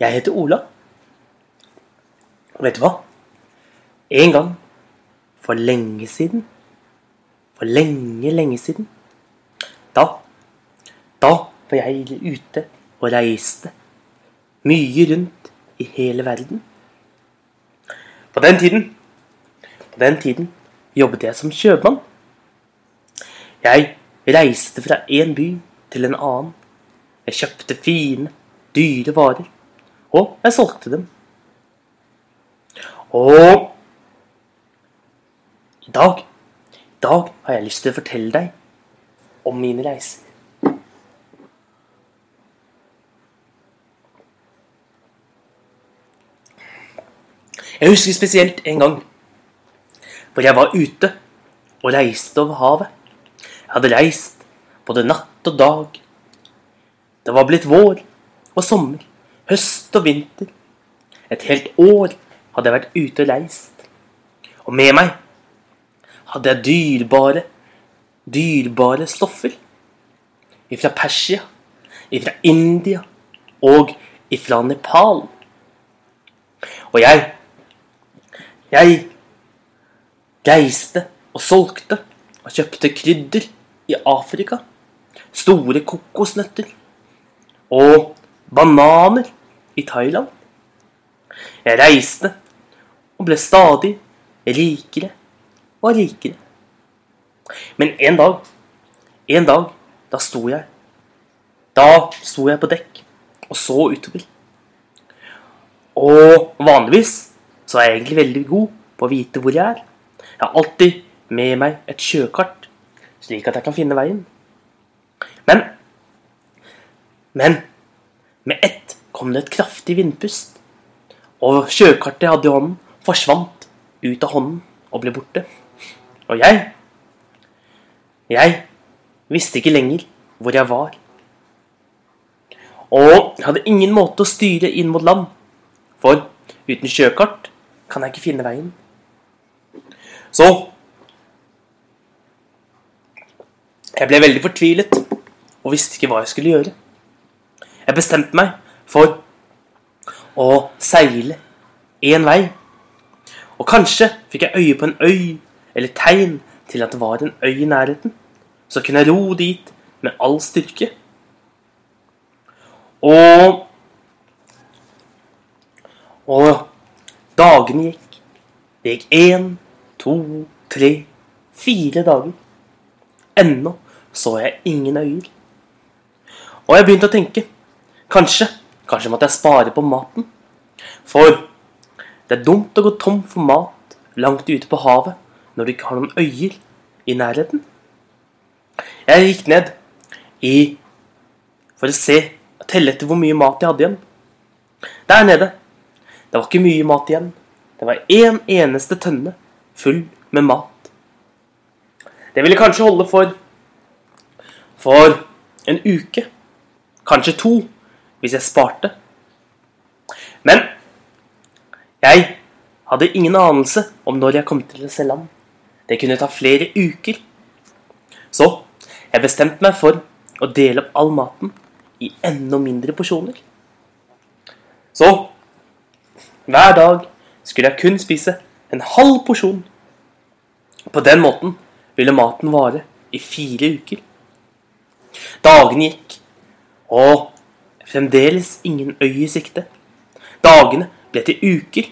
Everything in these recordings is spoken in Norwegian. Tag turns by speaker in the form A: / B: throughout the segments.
A: Jeg heter Ola. Og vet du hva? En gang for lenge siden For lenge, lenge siden Da Da var jeg ute og reiste mye rundt i hele verden. På den tiden På den tiden jobbet jeg som kjøpmann. Jeg reiste fra en by til en annen. Jeg kjøpte fine, dyre varer, og jeg solgte dem. Og i dag, i dag har jeg lyst til å fortelle deg om mine reiser. Jeg husker spesielt en gang hvor jeg var ute og reiste over havet. Jeg hadde reist både natt og dag. Det var blitt vår og sommer, høst og vinter. Et helt år hadde jeg vært ute og reist. Og med meg hadde jeg dyrebare, dyrebare stoffer. Ifra Persia, ifra India og ifra Nepal. Og jeg Jeg reiste og solgte og kjøpte krydder i Afrika. Store kokosnøtter. Og bananer i Thailand. Jeg reiste og ble stadig rikere og rikere. Men en dag, en dag, da sto jeg Da sto jeg på dekk og så utover. Og vanligvis så er jeg egentlig veldig god på å vite hvor jeg er. Jeg har alltid med meg et sjøkart, slik at jeg kan finne veien. Men Men med ett kom det et kraftig vindpust, og sjøkartet jeg hadde i hånden, forsvant ut av hånden og ble borte. Og jeg Jeg visste ikke lenger hvor jeg var. Og jeg hadde ingen måte å styre inn mot land, for uten sjøkart kan jeg ikke finne veien. Så Jeg ble veldig fortvilet og visste ikke hva jeg skulle gjøre. Jeg bestemte meg for å seile én vei. Og kanskje fikk jeg øye på en øy, eller tegn til at det var en øy i nærheten. Så kunne jeg ro dit med all styrke. Og Og dagene gikk. Det gikk én, to, tre, fire dager. Ennå så jeg ingen øyer. Og jeg begynte å tenke. Kanskje, kanskje måtte jeg spare på maten. For det er dumt å gå tom for mat langt ute på havet når du ikke har noen øyer i nærheten. Jeg gikk ned i for å se telle etter hvor mye mat jeg hadde igjen. Der nede. Det var ikke mye mat igjen. Det var én en eneste tønne full med mat. Det ville kanskje holde for for en uke. Kanskje to, hvis jeg sparte. Men jeg hadde ingen anelse om når jeg kom til å se land. Det kunne ta flere uker. Så jeg bestemte meg for å dele opp all maten i enda mindre porsjoner. Så hver dag skulle jeg kun spise en halv porsjon. På den måten ville maten vare i fire uker. Dagene gikk, og fremdeles ingen øy i sikte. Dagene ble til uker.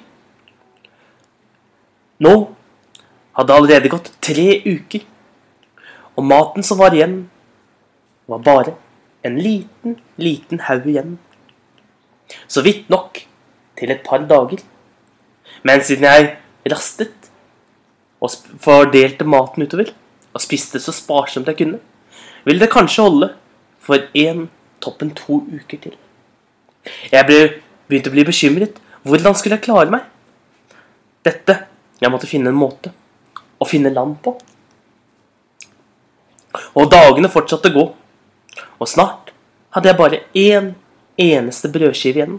A: Nå hadde det allerede gått tre uker, og maten som var igjen, var bare en liten, liten haug igjen. Så vidt nok til et par dager. Men siden jeg rastet og fordelte maten utover, og spiste så sparsomt jeg kunne, ville det kanskje holde for én, toppen to uker til. Jeg ble, begynte å bli bekymret. Hvordan skulle jeg klare meg? Dette Jeg måtte finne en måte å finne land på. Og dagene fortsatte å gå. Og snart hadde jeg bare én eneste brødskive igjen.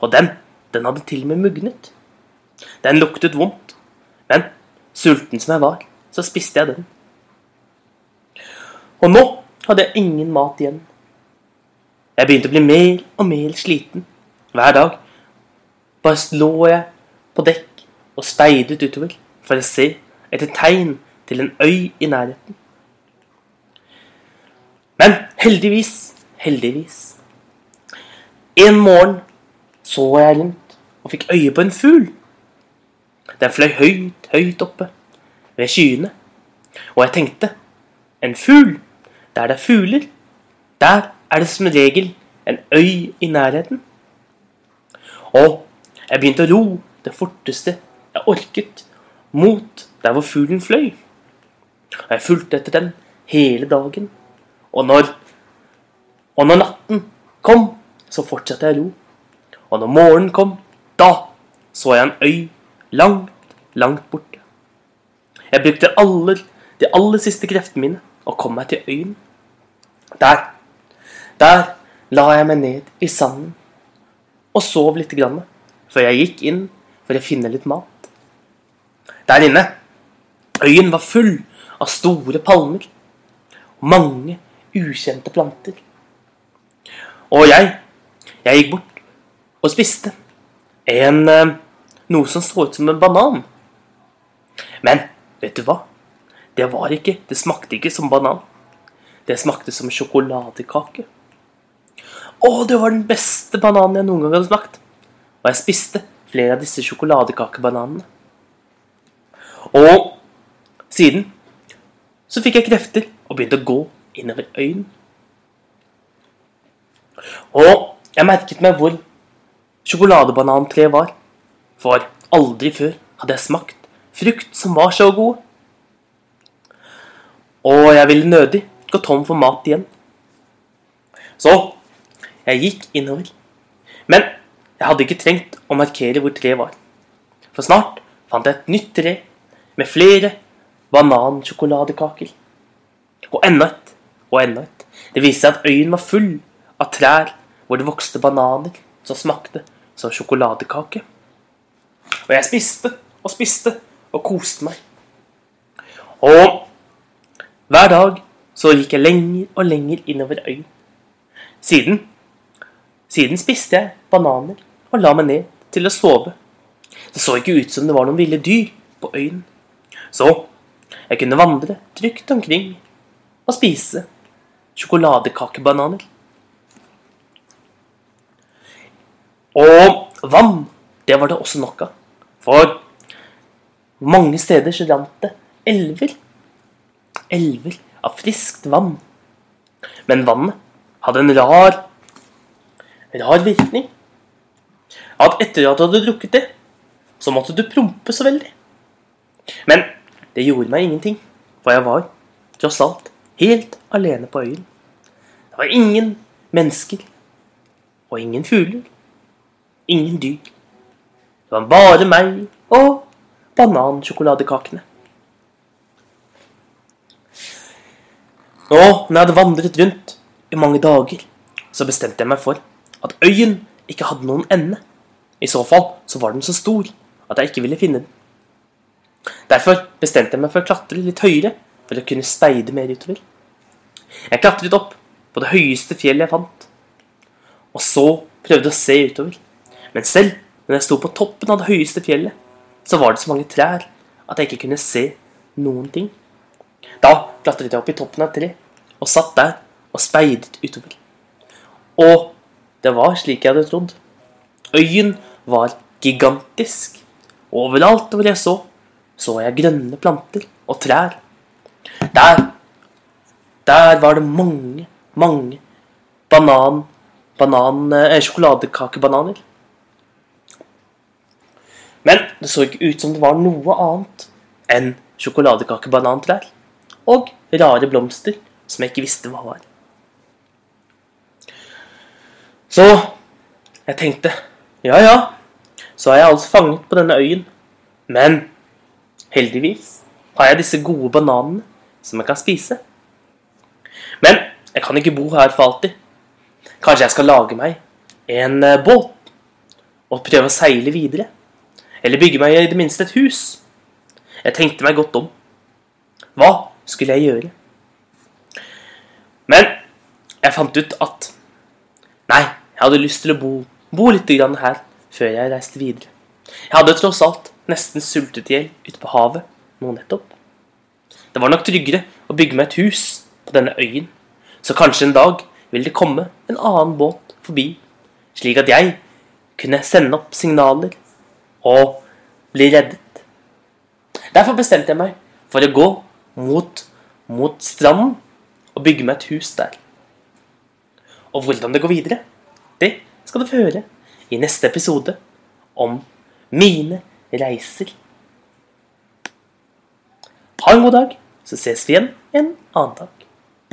A: Og den, den hadde til og med mugnet. Den luktet vondt. Men sulten som jeg var, så spiste jeg den. Og nå hadde jeg ingen mat igjen. Jeg begynte å bli mer og mer sliten, Hver dag bare lå jeg på dekk og speidet utover for å se etter tegn til en øy i nærheten. Men heldigvis, heldigvis En morgen så jeg rundt og fikk øye på en fugl. Den fløy høyt, høyt oppe ved skyene. Og jeg tenkte en fugl, der det er fugler, der er det som regel en øy i nærheten. Og jeg begynte å ro det forteste jeg orket mot der hvor fuglen fløy. Og jeg fulgte etter den hele dagen. Og når, og når natten kom, så fortsatte jeg å ro. Og når morgenen kom, da så jeg en øy langt, langt borte. Jeg brukte aller, de aller siste kreftene mine og kom meg til øyen. Der, der la jeg meg ned i sanden og sov lite grann før jeg gikk inn for å finne litt mat. Der inne Øyen var full av store palmer og mange ukjente planter. Og jeg, jeg gikk bort og spiste en eh, noe som så ut som en banan. Men vet du hva? Det var ikke, det smakte ikke som banan. Det smakte som sjokoladekake. Å, det var den beste bananen jeg noen gang hadde smakt. Og jeg spiste flere av disse sjokoladekakebananene. Og siden så fikk jeg krefter og begynte å gå innover øyen. Og jeg merket meg hvor sjokoladebanantreet var. For aldri før hadde jeg smakt frukt som var så god. Og jeg ville nødig gå tom for mat igjen. Så jeg gikk innover. Men jeg hadde ikke trengt å markere hvor treet var. For snart fant jeg et nytt tre med flere banansjokoladekaker. Og enda et, og enda et. Det viste seg at øyen var full av trær hvor det vokste bananer som smakte som sjokoladekake. Og jeg spiste og spiste og koste meg. Og hver dag så gikk jeg lenger og lenger innover øyen. Siden, siden spiste jeg bananer og la meg ned til å sove. Det så ikke ut som det var noen ville dyr på øyen. Så jeg kunne vandre trygt omkring og spise sjokoladekakebananer. Og vann, det var det også nok av. For mange steder så rant det elver. Elver av friskt vann. Men vannet hadde en rar, rar virkning. At etter at du hadde drukket det, så måtte du prompe så veldig. Men det gjorde meg ingenting, for jeg var tross alt helt alene på øyen. Det var ingen mennesker og ingen fugler. Ingen dyr. Det var bare meg og banansjokoladekakene. Nå, når jeg hadde vandret rundt i mange dager, så bestemte jeg meg for at øyen ikke hadde noen ende. I så fall så var den så stor at jeg ikke ville finne den. Derfor bestemte jeg meg for å klatre litt høyere for å kunne speide mer utover. Jeg klatret opp på det høyeste fjellet jeg fant, og så prøvde å se utover. Men selv når jeg sto på toppen av det høyeste fjellet, så var det så mange trær at jeg ikke kunne se noen ting. Da klatret jeg opp i toppen av et tre og satt der og speidet utover. Og det var slik jeg hadde trodd. Øyen var gigantisk. Overalt hvor jeg så, så jeg grønne planter og trær. Der Der var det mange, mange banan... banan eh, sjokoladekakebananer. Men det så ikke ut som det var noe annet enn sjokoladekakebanantrær. Og rare blomster som jeg ikke visste hva var. Så jeg tenkte ja, ja, så er jeg altså fanget på denne øyen. Men Heldigvis har jeg disse gode bananene som jeg kan spise. Men jeg kan ikke bo her for alltid. Kanskje jeg skal lage meg en eh, båt og prøve å seile videre. Eller bygge meg i det minste et hus. Jeg tenkte meg godt om. Hva skulle jeg gjøre? Men jeg fant ut at jeg hadde lyst til å bo, bo litt her før jeg reiste videre. Jeg hadde tross alt nesten sultet i hjel ute på havet nå nettopp. Det var nok tryggere å bygge meg et hus på denne øyen, så kanskje en dag vil det komme en annen båt forbi, slik at jeg kunne sende opp signaler og bli reddet. Derfor bestemte jeg meg for å gå mot, mot stranden og bygge meg et hus der. Og hvordan det går videre, det skal du få høre i neste episode om mine reiser. Ha en god dag, så ses vi igjen en annen dag.